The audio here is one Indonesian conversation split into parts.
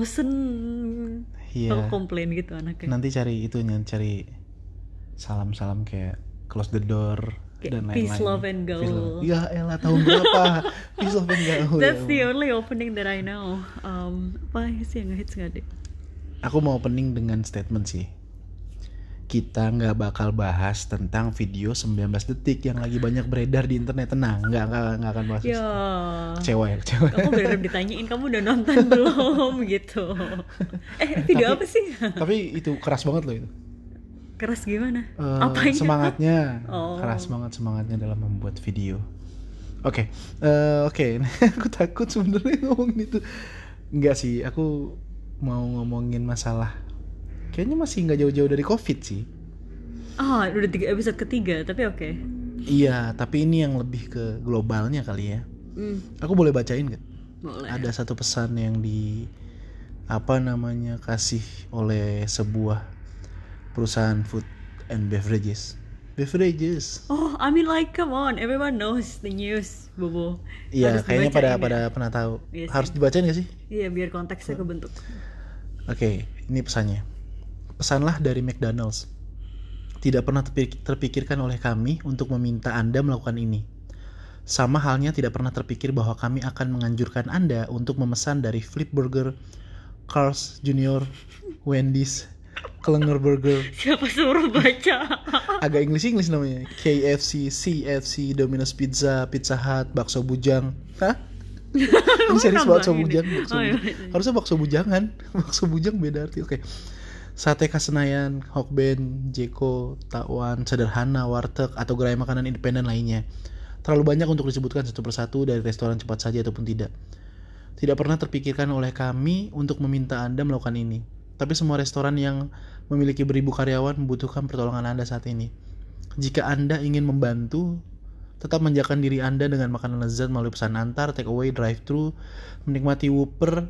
Bosen Iya. aku komplain gitu anaknya Nanti cari itu cari salam-salam kayak close the door Kayak dan peace, lain-lain. love, and love. gaul. Ya elah tahun berapa? peace love and gaul. that's ya the only opening that I know um, apa sih yang ngehits nggak deh Aku mau opening dengan statement sih. Kita nggak bakal bahas tentang video 19 detik yang lagi banyak beredar di internet. Tenang, nggak nggak nggak akan bahas. ya Kecewa ya, kecewa. aku berharap ditanyain kamu udah nonton belum gitu eh video apa sih Tapi itu keras banget loh itu. keras gimana Eh, Apanya? semangatnya Oh. keras banget semangatnya dalam membuat video oke eh, oke aku takut sebenarnya ngomongin itu enggak sih aku mau ngomongin masalah kayaknya masih nggak jauh-jauh dari covid sih ah udah tiga episode ketiga tapi oke iya tapi ini yang lebih ke globalnya kali ya hmm, aku boleh bacain nggak boleh ada satu pesan yang di apa namanya kasih oleh sebuah perusahaan food and beverages beverages oh I mean like come on everyone knows the news bobo Iya, Harus kayaknya pada dibacain pada ya. pernah tahu. Iya sih. Harus dibacain gak sih? iya biar konteksnya kebentuk Oke, ini pesannya. Pesanlah dari McDonald's. Tidak pernah terpik- terpikirkan oleh kami untuk meminta Anda melakukan ini. Sama halnya tidak pernah terpikir bahwa kami akan menganjurkan Anda untuk memesan dari Flip Burger, Carl's Junior, Wendy's, Klenger Burger, siapa suruh baca agak Inggris-Inggris namanya, KFC, CFC, Domino's Pizza, Pizza Hut, Bakso Bujang. Hah? Ini serius bakso bujang, bakso Oh, iya, bujang. iya. Harusnya bakso bujangan. Bakso bujang beda arti. Oke. Sate Kasenayan, Hokben, Jeko, Takwan, Sederhana, Warteg, atau gerai makanan independen lainnya. Terlalu banyak untuk disebutkan satu persatu dari restoran cepat saja ataupun tidak. Tidak pernah terpikirkan oleh kami untuk meminta Anda melakukan ini. Tapi semua restoran yang memiliki beribu karyawan membutuhkan pertolongan Anda saat ini. Jika Anda ingin membantu, tetap menjakan diri Anda dengan makanan lezat melalui pesan antar, take away, drive thru, menikmati Whopper,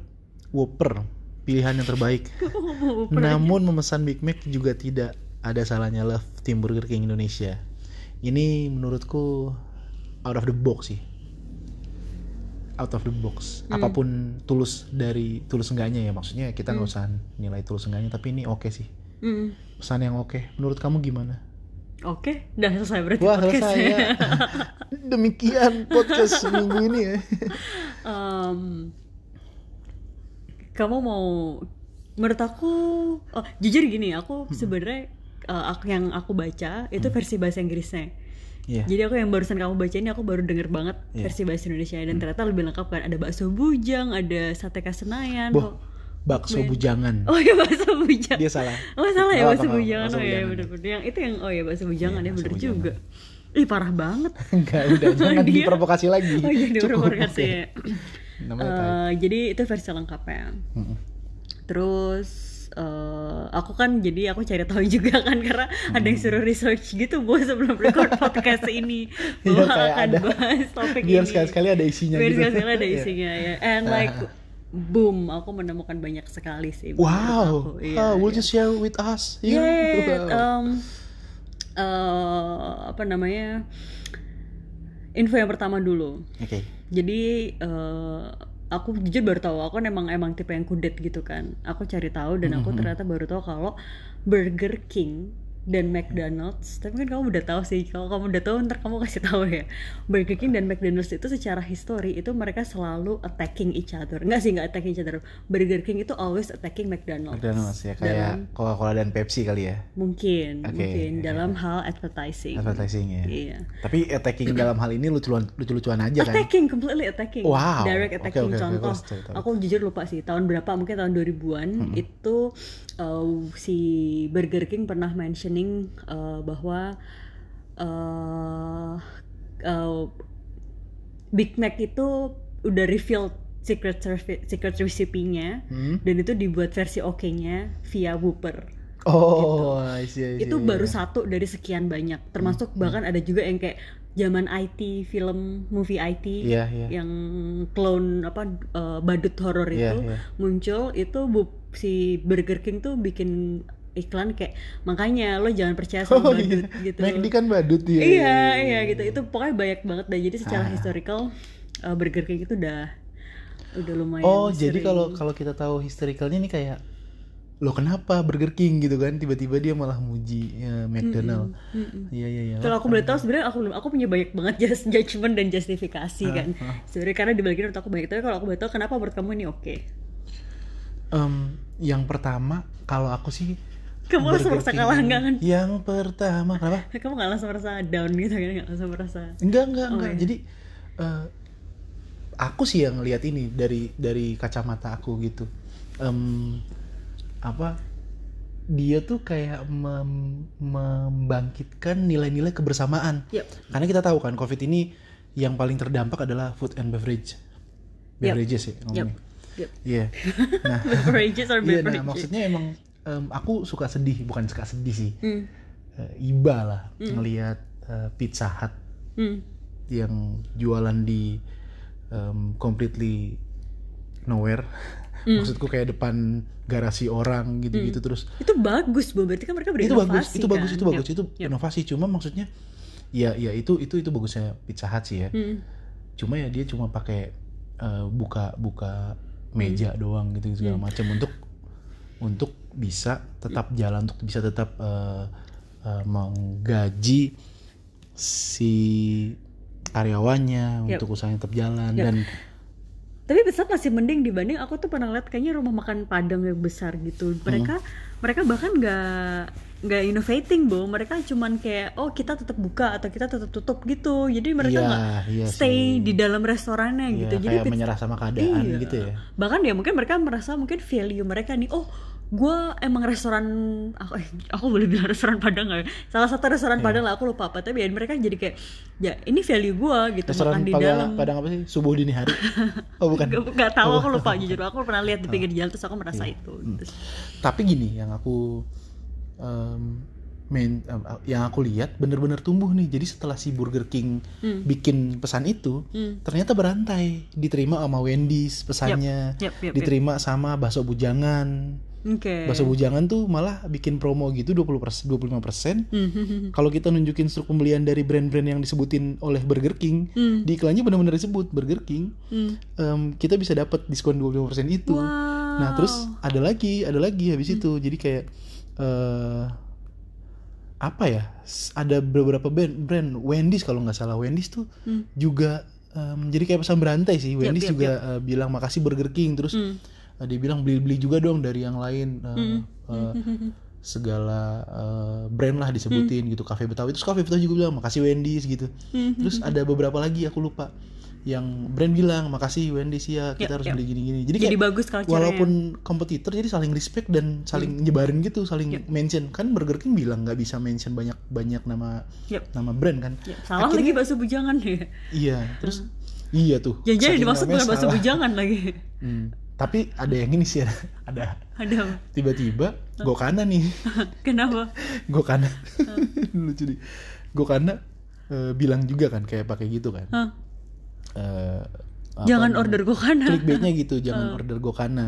Whopper, pilihan yang terbaik. Namun memesan Big Mac juga tidak ada salahnya love tim Burger King Indonesia. Ini menurutku out of the box sih. Out of the box. Apa pun tulus dari tulus enggaknya ya maksudnya kita nggak usah nilai tulus enggaknya tapi ini oke sih. Hmm. Pesan yang oke. Menurut kamu gimana? Oke, udah selesai berarti Wah selesai podcastnya. ya. Demikian podcast minggu ini ya. Em, kamu mau menurut aku oh, jujur gini aku Hmm. sebenarnya eh, aku yang aku baca itu versi bahasa Inggrisnya Iya. jadi aku yang barusan kamu baca ini aku baru denger banget Iya. versi bahasa Indonesia dan ternyata lebih lengkap kan ada bakso bujang ada sate kasenayan Boh, bakso bujangan. oh ya bakso bujang Dia salah. Oh salah ya Nggak bakso bujangan bakso oh ya bujangan. bener-bener yang itu yang oh ya bakso bujangan Iya, ya bakso bener bujangan. juga ih parah banget Enggak, udah jangan Dia- diprovokasi lagi. oh jadi Cukup, provokasi oke. ya Eh, jadi itu versi lengkapnya Mm-mm. terus eh, aku kan jadi aku cari tahu juga kan karena ada yang suruh research gitu bu sebelum record podcast ini bahwa kayak akan ada. bahas topik Biar ini sekali-sekali ada isinya biar gitu. sekali-sekali ada Iya. isinya ya and like boom aku menemukan banyak sekali sih Wow. aku. Iya, Ah, will you share with us? Yeah, Wow. um, eh, apa namanya info yang pertama dulu Oke. Jadi eh, aku jujur baru tahu aku kan emang emang tipe yang kudet gitu kan. Aku cari tahu dan aku ternyata baru tahu kalau Burger King dan McDonald's. Tapi kan kamu udah tahu sih kalau kamu udah tahu ntar kamu kasih tahu ya. Burger King dan McDonald's itu secara histori itu mereka selalu attacking each other. Enggak sih enggak attacking each other. Burger King itu always attacking McDonald's. McDonald's ya kayak Coca-Cola dan Pepsi kali ya. mungkin Oke, mungkin. Oke. dalam hal advertising. Advertising ya. iya. Tapi attacking dalam hal ini lucu-lucuan lucu-lucuan aja kan. attacking completely attacking. Wow. direct attacking oke, oke, contoh. terus, terus. aku jujur lupa sih tahun berapa? Mungkin tahun 2000-an itu uh, si Burger King pernah mentioning uh, bahwa uh, uh, Big Mac itu udah reveal secret secret recipe-nya Hmm? dan itu dibuat versi oke-nya via Whopper Oh, I see, I see, itu iya. baru satu dari sekian banyak termasuk bahkan ada juga yang kayak zaman IT film movie IT Iya, iya. yang clone apa eh, badut horor Iya, itu iya. muncul itu bu, si Burger King tuh bikin iklan kayak makanya lo jangan percaya sama Oh badut iya. gitu. McD kan badut ya. iya iya gitu. itu pokoknya banyak banget. Dan jadi secara Ah. historical eh, Burger King itu udah udah lumayan oh jadi sering. kalau kalau kita tahu historicalnya nih kayak lo kenapa Burger King? gitu kan. Tiba-tiba dia malah muji ya, McDonald. Iya iya iya. Kalau aku boleh tahu sebenarnya aku belum aku punya banyak banget just judgment dan justifikasi kan. sebenarnya karena di menurut aku banyak. Tapi kalau aku boleh tahu kenapa menurut kamu ini oke? Em, yang pertama kalau aku sih kamu langsung merasa kalah enggak kan? Yang pertama kenapa? Kamu nggak langsung merasa down gitu kan? Nggak langsung merasa enggak enggak enggak iya. jadi eh, aku sih yang lihat ini dari dari kacamata aku gitu. Em, apa? Dia tuh kayak mem- membangkitkan nilai-nilai kebersamaan. Yep. karena kita tahu kan covid ini yang paling terdampak adalah food and beverage. Beverages ya ngomongnya. Yep. iya. Nah beverages or iya beverages. nah maksudnya emang em, aku suka sedih bukan suka sedih sih hmm. Eh, iba lah ngelihat eh, Pizza Hut Hmm. yang jualan di em, completely nowhere Hmm. maksudku kayak depan garasi orang gitu-gitu terus itu bagus bu berarti kan mereka itu berinovasi bagus itu bagus kan? itu bagus Yep. itu inovasi cuma maksudnya ya ya itu itu itu bagusnya Pizza Hut sih ya Hmm. cuma ya dia cuma pakai eh, buka buka meja doang gitu segala macam untuk untuk bisa tetap jalan untuk bisa tetap eh, eh, menggaji si karyawannya Yep. untuk usahanya tetap jalan Yep. dan tapi besar masih mending dibanding aku tuh pernah lihat kayaknya rumah makan Padang yang besar gitu mereka mereka bahkan nggak nggak innovating bu mereka cuman kayak oh kita tetap buka atau kita tetap tutup gitu jadi mereka Iya, nggak iya stay sih. di dalam restorannya ya, gitu jadi kayak menyerah sama keadaan Iya. gitu ya bahkan ya mungkin mereka merasa mungkin value mereka nih oh gue emang restoran aku eh, aku boleh bilang restoran Padang nggak ya? salah satu restoran Iya. Padang lah aku lupa apa tapi ya mereka jadi kayak ya ini value gue gitu restoran makan di Padang, dalam Padang apa sih subuh dini hari oh bukan Gak, gak tahu aku lupa jujur aku pernah lihat di pinggir jalan terus aku merasa Iya. itu Hmm. Terus, tapi gini yang aku em, main em, yang aku lihat bener-bener tumbuh nih jadi setelah si Burger King Hmm. bikin pesan itu Hmm. ternyata berantai diterima sama Wendy's pesannya Yep, yep, yep. diterima sama bakso bujangan oke bakso bujangan tuh malah bikin promo gitu 20 persen 25 persen Hmm, kalau kita nunjukin struk pembelian dari brand-brand yang disebutin oleh Burger King Hmm. di iklannya benar-benar disebut Burger King Hmm. em, kita bisa dapat diskon 25% itu. Wow. Nah, terus ada lagi, ada lagi habis itu. Jadi kayak eh apa ya? Ada beberapa brand, brand Wendy's kalau nggak salah Wendy's tuh Hmm. juga em, jadi kayak pesan berantai sih. Wendy's yep, juga eh, bilang makasih Burger King terus Hmm. Eh, dia bilang beli-beli juga dong dari yang lain eh, Hmm. eh, segala eh, brand lah disebutin Hmm. gitu Cafe Betawi terus Cafe Betawi juga bilang makasih Wendy's gitu Hmm. terus ada beberapa lagi aku lupa yang brand bilang makasih Wendy's ya kita Yap, harus yap. beli gini-gini jadi, jadi kayak bagus walaupun kompetitor jadi saling respect dan saling Hmm. nyebarin gitu saling mention kan Burger King bilang nggak bisa mention banyak banyak nama Yap. nama brand kan Ya, salah lagi bakso bujangan ya iya terus iya tuh ya jadi dimaksud bukan bakso bujangan lagi Hmm. Tapi ada yang ini sih ada, ada. Tiba-tiba Gokana nih. Kenapa? Gokana lucu nih Gokana eh, bilang juga kan kayak pakai gitu kan. Hah? Eh, apa jangan namanya? order gokana clickbaitnya gitu jangan order Gokana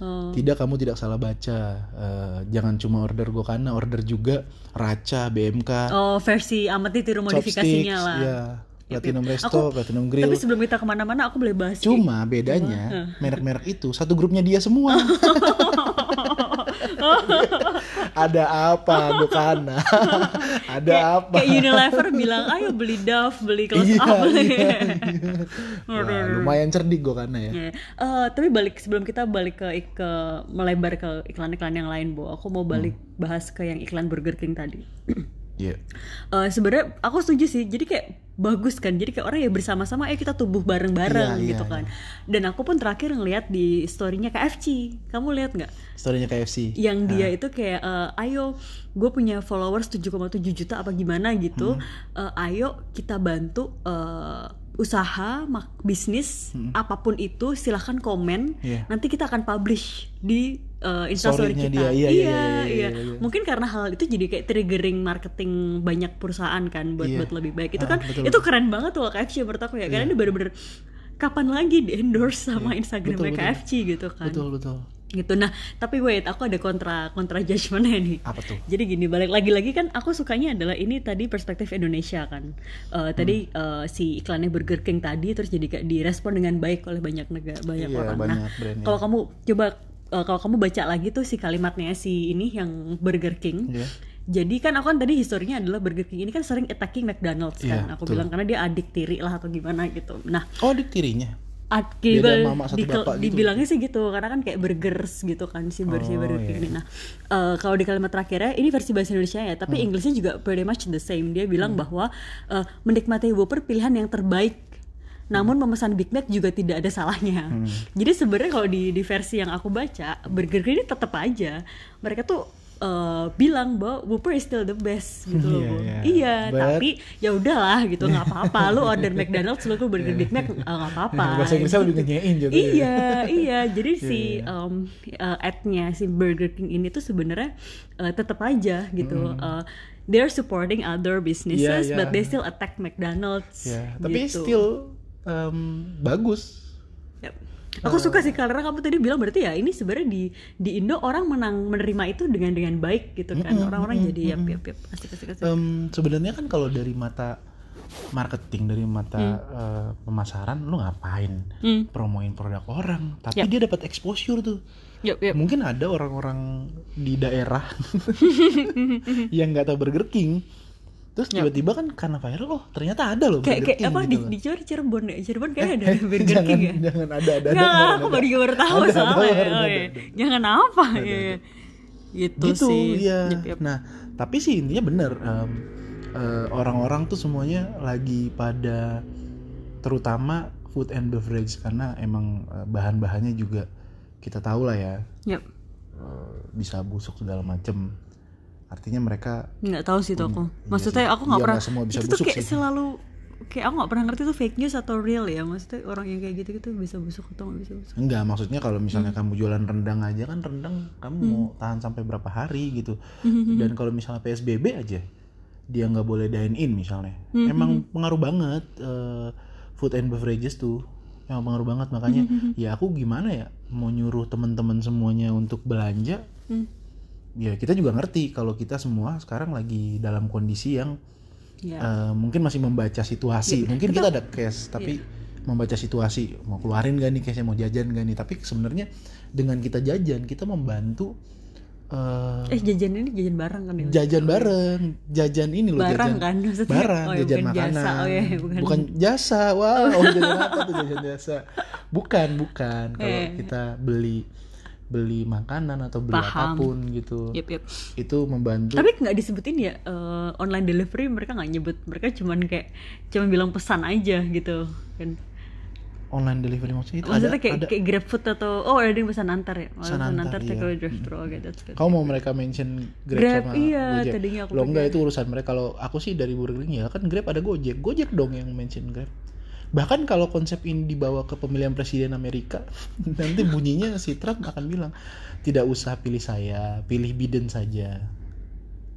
oh. tidak kamu tidak salah baca. Eh, jangan cuma order Gokana order juga Raca BMK oh versi amat ditiru modifikasinya lah. ya Platinum Resto Aku- Platinum tapi Grill sebelum kita ke mana-mana aku boleh bahas cuma bedanya merek-merek itu satu grupnya dia semua ada apa Gokana ada apa kayak Unilever bilang ayo beli Dove beli close iya, up iya, iya. Wah, lumayan cerdik Gokana ya Ya. Eh, tapi balik sebelum kita balik ke ke melebar ke iklan-iklan yang lain, Bu. Aku mau balik Hmm. bahas ke yang iklan Burger King tadi. Iya. Eh, sebenarnya aku setuju sih. Jadi kayak bagus kan. Jadi kayak orang ya bersama-sama ayo kita tumbuh bareng-bareng Iya, iya, gitu kan. Dan aku pun terakhir ngeliat di storynya KFC. Kamu lihat nggak? storynya KFC yang dia itu kayak eh, ayo gue punya followers 7,7 juta apa gimana gitu Eh, ayo kita bantu eh, usaha mak bisnis apa pun itu silahkan komen Iya. nanti kita akan publish di eh, instastory kita dia. Iya, iya, iya, iya, iya, iya. mungkin karena hal itu jadi kayak triggering marketing banyak perusahaan kan buat Iya. buat lebih baik itu Ah, kan betul, itu keren banget tuh KFC menurut aku ya karena ini bener-bener kapan lagi di endorse sama Iya. Instagramnya Betul, betul. KFC gitu kan betul betul gitu nah tapi wait aku ada kontra kontra judgementnya nih Apa tuh? jadi gini balik lagi-lagi kan aku sukanya adalah ini tadi perspektif Indonesia kan Eh, tadi Hmm. eh, si iklannya Burger King tadi terus jadi kayak direspon dengan baik oleh banyak negara banyak Iya, orang nah banyak brandnya. kalau kamu coba eh, kalau kamu baca lagi tuh si kalimatnya si ini yang Burger King Iya. jadi kan aku kan tadi historinya adalah Burger King ini kan sering attacking McDonald's kan Iya, aku betul. bilang karena dia adik tiri lah atau gimana gitu nah Oh, adik tirinya. Ad- Beda di- mama satu di- bapak gitu. dibilangnya sih gitu karena kan kayak burgers gitu kan si bersih Oh, Burger King ini. Nah eh, kalau di kalimat terakhirnya ini versi bahasa Indonesia ya, tapi Hmm. Inggrisnya juga pretty much the same. Dia bilang bahwa eh, menikmati Whopper pilihan yang terbaik. Namun memesan Big Mac juga tidak ada salahnya. Hmm. Jadi sebenarnya kalau di, di versi yang aku baca, Burger King ini tetap aja mereka tuh eh, bilang bahwa Whopper is still the best gitu loh. Iya, Bu. iya. Iya, But- tapi ya udahlah gitu nggak apa-apa. Lu order McDonald's lu ke Burger Big Mac eh, nggak apa-apa. Bahasa Inggrisnya lebih ngenyein juga. ya. Iya, iya. Jadi si iya. um, uh, ad-nya si Burger King ini tuh sebenarnya uh, tetap aja gitu. Uh, they're supporting other businesses, Iya, iya. but they still attack McDonald's. Ya, tapi gitu. still um, bagus. Yep. Aku suka sih karena kamu tadi bilang berarti ya ini sebenarnya di di Indo orang menang menerima itu dengan dengan baik gitu kan. Orang-orang jadi yap yap yap pasti pasti pasti. Em, sebenarnya kan kalau dari mata marketing dari mata eh, pemasaran lu ngapain Hmm. promoin produk orang tapi Yap. dia dapat exposure tuh Yap yap. mungkin ada orang-orang di daerah yang nggak tahu Burger King terus tiba-tiba kan karena viral oh ternyata ada loh Kayak kayak apa gitu di loh. di Cirebon- Cirebon ya? Cirebon kayaknya ada Eh, Burger jangan, King ya. jangan ada ada Nggak, ada, aku ada, baru baru tahu Ada, soalnya. ada, Oh, ada, iya. ada. Jangan apa ya. ya. Gitu, gitu sih. ya nah tapi sih intinya bener em, eh, orang-orang tuh semuanya lagi pada terutama food and beverage karena emang eh, bahan-bahannya juga kita tahu lah ya eh, bisa busuk segala macem artinya mereka nggak tahu sih tuh aku. Iya maksudnya sih. aku nggak Iya, pernah semua bisa itu tuh kayak sih. selalu kayak aku nggak pernah ngerti tuh fake news atau real ya. Maksudnya orang yang kayak gitu gitu bisa busuk atau nggak bisa busuk? Enggak maksudnya kalau Hmm. misalnya kamu jualan rendang aja kan rendang kamu mau tahan sampai berapa hari gitu. Hmm, dan kalau misalnya PSBB aja dia nggak boleh dine in misalnya. Hmm, emang pengaruh banget eh, food and beverages tuh. Emang pengaruh banget makanya Hmm, ya aku gimana ya mau nyuruh teman-teman semuanya untuk belanja Hmm. Ya kita juga ngerti kalau kita semua sekarang lagi dalam kondisi yang ya eh, mungkin masih membaca situasi. Mungkin kita ada cash tapi membaca situasi mau keluarin gak nih cashnya mau jajan gak nih? Tapi sebenarnya dengan kita jajan kita membantu eh, eh jajan ini jajan bareng kan ya? jajan bareng. Jajan ini loh barang jajan. kan? Maksudnya barang oh, ya, jajan bukan makanan. jasa. Oh ya bukan, jasa. Wah oh jajan apa tuh jajan jasa? Bukan bukan. Kalau Eh. kita beli beli makanan atau beli Paham. apa pun gitu Yap, yap. itu membantu tapi nggak disebutin ya eh, online delivery mereka nggak nyebut mereka cuman kayak cuman bilang pesan aja gitu kan online delivery maksudnya itu maksudnya ada, kayak ada kayak GrabFood atau oh ada yang pesan antar ya Pesan antar, take iya. away drive thru oke that's good Kau mau mereka mention Grab, Grab, sama iya, Gojek? tadinya aku Lo enggak itu urusan mereka. Kalau aku sih dari Burger King ya kan Grab ada Gojek. Gojek dong yang mention Grab. Bahkan kalau konsep ini dibawa ke pemilihan presiden Amerika, nanti bunyinya si Trump akan bilang tidak usah pilih saya, pilih Biden saja.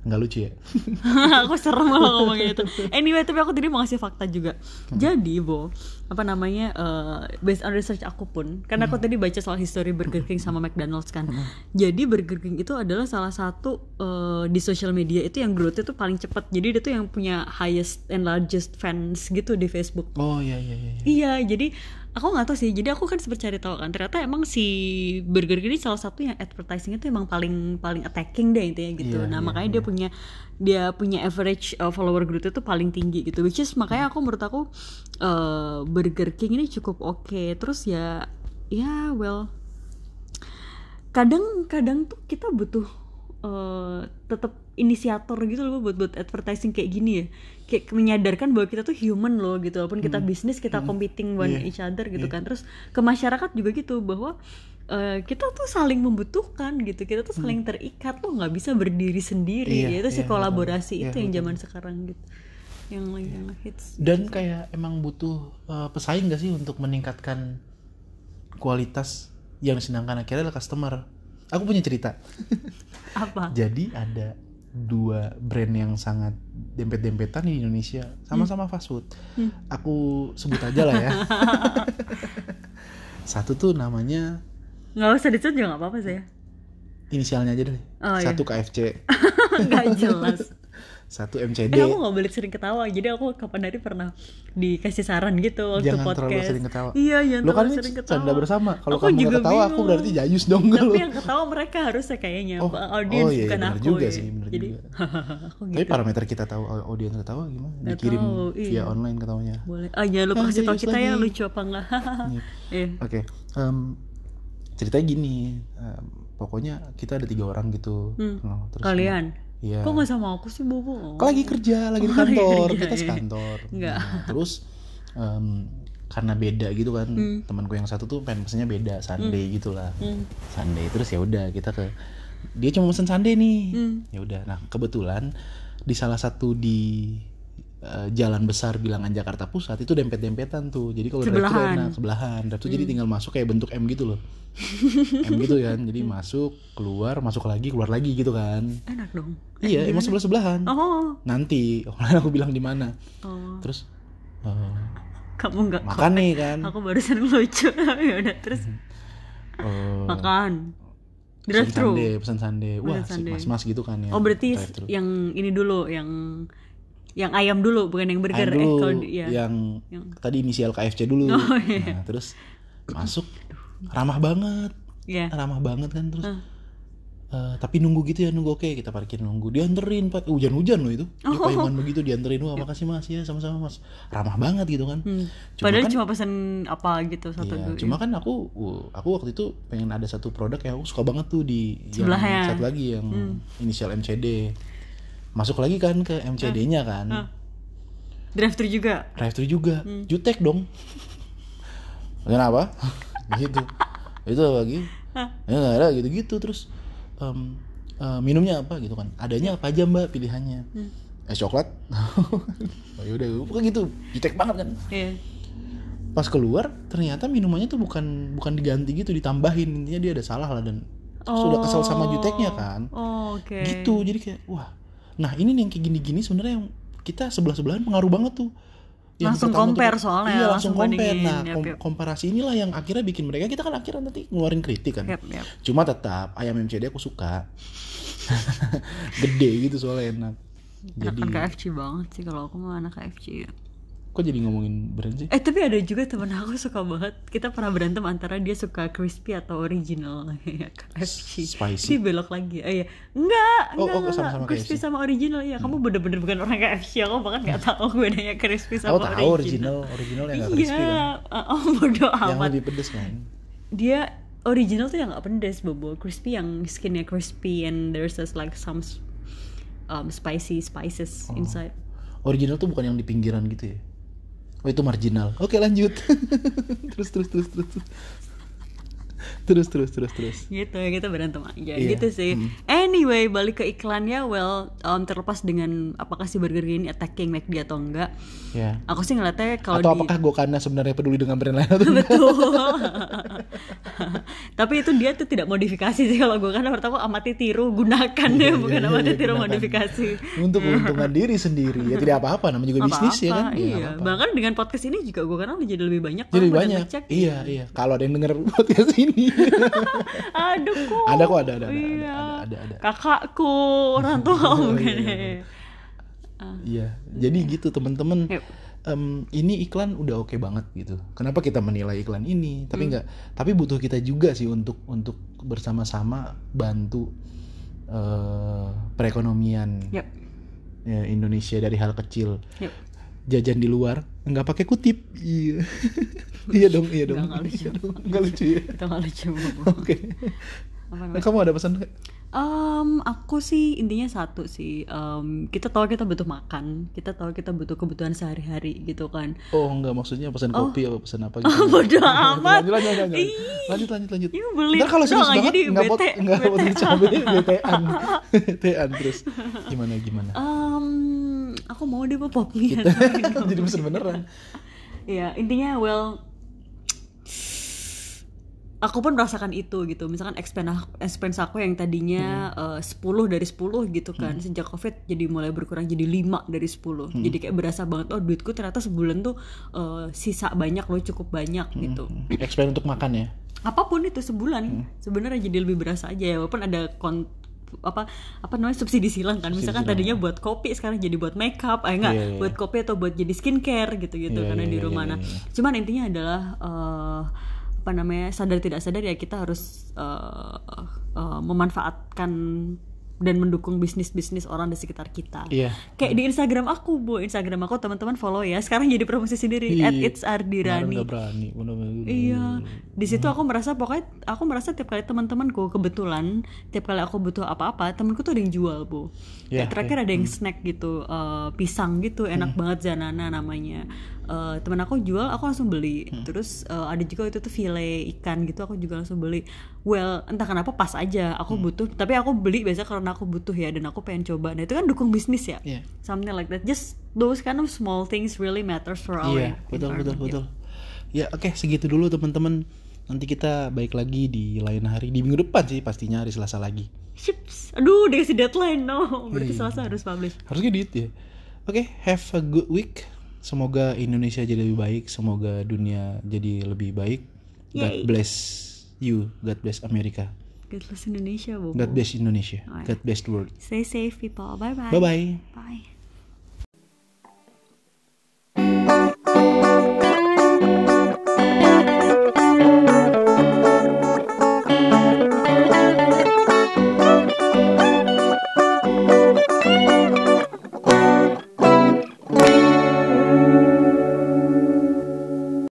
Nggak lucu ya? aku serem kalau ngomongnya itu anyway tapi aku tadi mau ngasih fakta juga. Jadi bo apa namanya eh, based on research aku pun karena aku tadi baca soal history Burger King sama McDonald's kan. Jadi Burger King itu adalah salah satu eh, di social media itu yang growth itu paling cepat. Jadi dia tuh yang punya highest and largest fans gitu di Facebook. Oh iya iya iya. iya. Iya, jadi aku nggak tahu sih. Jadi aku kan sempat cari tahu kan. Ternyata emang si Burger King ini salah satu yang advertising itu emang paling paling attacking deh intinya gitu. Iya, nah iya, makanya dia punya dia punya average uh, follower growth itu paling tinggi gitu. Which is makanya aku menurut aku uh, Burger King ini cukup oke. Terus ya ya well kadang-kadang tuh kita butuh uh, tetap inisiator gitu loh buat buat advertising kayak gini ya. Kayak menyadarkan bahwa kita tuh human loh gitu walaupun kita bisnis kita competing one Iya. each other gitu kan. Terus ke masyarakat juga gitu bahwa uh, kita tuh saling membutuhkan gitu kita tuh saling terikat lo nggak bisa berdiri sendiri. Iya, itu sih iya, kolaborasi betul. itu Iya, yang zaman sekarang gitu. Yang lagi yang hits Dan kayak emang butuh eh, pesaing gak sih untuk meningkatkan kualitas yang disenangkan akhirnya adalah customer. Aku punya cerita. apa? Jadi ada dua brand yang sangat dempet-dempetan di Indonesia, sama-sama fast food. Aku sebut aja lah ya. Satu tuh namanya nggak usah disebut juga nggak apa-apa sih inisialnya aja deh Oh, iya. satu KFC nggak jelas satu eh MCD aku nggak boleh sering ketawa jadi aku kapan hari pernah dikasih saran gitu waktu jangan podcast terlalu sering ketawa iya jangan lo kan terlalu sering ketawa canda bersama kalau Aku kamu juga ketawa aku bingung. berarti jayus dong tapi kalau yang ketawa mereka harusnya kayaknya Oh, audiens oh iya, bukan aku juga ya. sih, benar jadi juga. aku tapi gitu parameter kita tahu audiens ketawa gimana Nggak dikirim tahu, iya. via online ketawanya boleh ah jangan lupa Ah, kasih tau jayus kita ya lagi. lucu apa enggak Iya. Iya. Oke, em, ceritanya gini, pokoknya kita ada tiga orang gitu. Hmm. Oh, terus kalian Iya. kok nggak sama aku sih bobo Kok lagi kerja, lagi di Oh, lagi kantor, kerja, kita iya. sekantor. Enggak. Nah, terus em, karena beda gitu kan, Hmm. temanku yang satu tuh pengen pesennya beda, Sunday gitu lah. Hmm. Sunday terus ya udah kita ke dia cuma pesen Sunday nih. Hmm. Ya udah. Nah, kebetulan di salah satu di eh, jalan besar bilangan Jakarta Pusat itu dempet-dempetan tuh. Jadi kalau drive enak sebelahan. Drive Hmm. jadi tinggal masuk kayak bentuk M gitu loh. M gitu kan. Jadi masuk, keluar, masuk lagi, keluar lagi gitu kan. enak dong Iya, emang sebelah-sebelahan. oh Nanti, online aku bilang di mana. oh Terus eh, kamu nggak makan nih kan. aku barusan lucu ya udah terus Eh, makan pesan drive thru Sunday, pesan Sunday. Wah, Pesan si Sunday. mas-mas gitu kan ya. oh berarti yang ini dulu yang yang ayam dulu bukan yang burger Ayam eh dulu, kalau di- ya yang, Yang- tadi inisial KFC dulu. Oh, iya. Nah, terus masuk ramah banget, ya ramah banget kan terus. Ah. eh, tapi nunggu gitu ya nunggu oke kita parkir nunggu dianterin pak hujan-hujan loh itu dia Oh. payangan begitu dianterin wah makasih mas ya sama-sama mas ramah banget gitu kan Hmm. Cuma Padahal kan- cuma pesan apa gitu satu Iya, dulu. cuma kan aku uh, aku waktu itu pengen ada satu produk yang aku suka banget tuh di Sebelahnya. yang satu lagi yang inisial MCD masuk lagi kan ke MCD-nya kan. Ah. drive thru juga. drive thru juga. Hmm. jutek dong. Kenapa? Gitu. Itu lagi? Ya ada gitu gitu terus. Em, eh, minumnya apa gitu kan. Adanya apa aja mbak pilihannya. Hmm. es coklat. Oh yaudah pokoknya gitu. Jutek banget kan. Iya. pas keluar ternyata minumannya tuh bukan bukan diganti gitu ditambahin. Intinya dia ada salah lah dan sudah kesel sama juteknya kan. Oh, oke. gitu jadi kayak wah nah ini nih yang kayak gini-gini sebenarnya yang kita sebelah sebelahan pengaruh banget tuh Yang Langsung pertama tuh- compare soalnya, iya langsung langsung compare nah kom- yap. komparasi inilah yang akhirnya bikin mereka kita kan akhirnya nanti ngeluarin kritik kan Yap, yap. cuma tetap ayam MCD aku suka gede gitu soalnya enak jadi Enakan KFC banget sih kalau aku mah anak KFC. Kok jadi ngomongin brand sih Eh tapi ada juga temen aku suka banget. Kita pernah berantem antara dia suka crispy atau original ya KFC. Spicy. Dia belok lagi. Oh iya. Enggak, Oh, enggak, oh, enggak. sama-sama crispy KFC. sama original ya. Kamu bener-bener bukan orang KFC. Aku bahkan nggak tahu bedanya crispy sama tahu original original yang gak crispy kan Iya. Oh yang amat. lebih pedes kan Dia original tuh yang nggak pedes bobo. Crispy yang skinnya crispy and there's just like some um, spicy spices Oh. inside. original tuh bukan yang di pinggiran gitu ya oh itu marginal. Oke lanjut. Terus terus terus terus terus terus terus terus. Gitu ya kita berantem aja. Iya. gitu sih. Anyway balik ke iklannya well um, terlepas dengan apakah si burger ini attacking McD atau enggak ya aku sih ngeliatnya kalau atau di apakah Gokana sebenarnya peduli dengan brand lain atau betul. Tapi itu dia tuh tidak modifikasi sih kalau gue kan pertama amati tiru gunakan ya iya, bukan iya, amati iya, tiru gunakan. modifikasi. Untuk keuntungan diri sendiri ya tidak apa-apa namanya juga bisnis ya kan? Ya, iya. apa-apa. bahkan dengan podcast ini juga gue kan jadi lebih banyak jadi banyak. iya iya. Kalau ada yang denger podcast ini aduh kok Ada kok, ada, ada, ada, iya. ada, ada, ada. kakakku orang tua mungkin iya, ya. iya jadi gitu teman-teman em, ini iklan udah oke banget gitu kenapa kita menilai iklan ini Hmm. tapi enggak tapi butuh kita juga sih untuk untuk bersama-sama bantu eh, perekonomian Yap. ya, Indonesia dari hal kecil Yap. Jajan di luar nggak pakai kutip. Iya. Iya dong iya dong. Nggak, nggak lucu. Iya nggak lucu ya? Itu nggak lucu. Oke. Nah, kamu ada pesan nggak? Em, aku sih intinya satu sih. Em, kita tahu kita butuh makan. Kita tahu kita butuh kebutuhan sehari-hari gitu kan. oh enggak maksudnya pesan kopi atau pesan apa gitu? Oh, bodo amat. lanjut lanjut lanjut. Lanjut lanjut lanjut. Ini beli Ntar kalau serius banget nggak pot nggak pot cabai betean. Betean terus. Gimana gimana? Em, aku mau deh pop mie. jadi pesan beneran. Ya intinya well aku pun merasakan itu gitu. Misalkan expense aku, expense aku yang tadinya eh, 10 dari 10 gitu kan. Sejak covid jadi mulai berkurang jadi 5 dari 10 jadi kayak berasa banget oh duitku ternyata sebulan tuh eh, sisa banyak loh cukup banyak gitu. Explain untuk makan ya? Apa pun itu sebulan sebenarnya jadi lebih berasa aja ya. Walaupun ada kon apa apa namanya subsidi silang kan misalkan silang. tadinya buat kopi sekarang jadi buat makeup eh enggak Iya, iya. buat kopi atau buat jadi skincare gitu-gitu Iya, karena iya, di iya, rumah iya, nah iya. cuman intinya adalah eh, apa namanya sadar tidak sadar ya kita harus eh, eh, memanfaatkan dan mendukung bisnis-bisnis orang di sekitar kita. Iya. kayak di Instagram aku bu. Instagram aku teman-teman follow ya. Sekarang jadi promosi sendiri at it's Ardirani. berani. Iya, di situ aku merasa pokoknya aku merasa tiap kali teman-temanku kebetulan tiap kali aku butuh apa-apa temanku tuh ada yang jual bu. Kayak terakhir ada yang snack gitu, eh, pisang gitu, enak banget Zanana namanya. Eh, temen aku jual, aku langsung beli. Terus eh, ada juga itu tuh file ikan gitu, aku juga langsung beli. Well, entah kenapa pas aja, aku butuh. Tapi aku beli biasa karena aku butuh ya, dan aku pengen coba. Nah itu kan dukung bisnis ya. Iya. Something like that. Just those kind of small things really matters for our Iya, betul betul environment. betul. Ya, oke segitu dulu teman-teman. Nanti kita baik lagi di lain hari di minggu depan sih pastinya hari Selasa lagi. Chips. Aduh, dikasih deadline no. Berarti Iya. Selasa harus publish. Harusnya gitu ya. Oke, have a good week. Semoga Indonesia jadi lebih baik, semoga dunia jadi lebih baik. God Yay. bless you, God bless Amerika, God bless Indonesia, Bu. God bless Indonesia, ya. God bless the world. Stay safe, people. Bye-bye. Bye bye. Bye.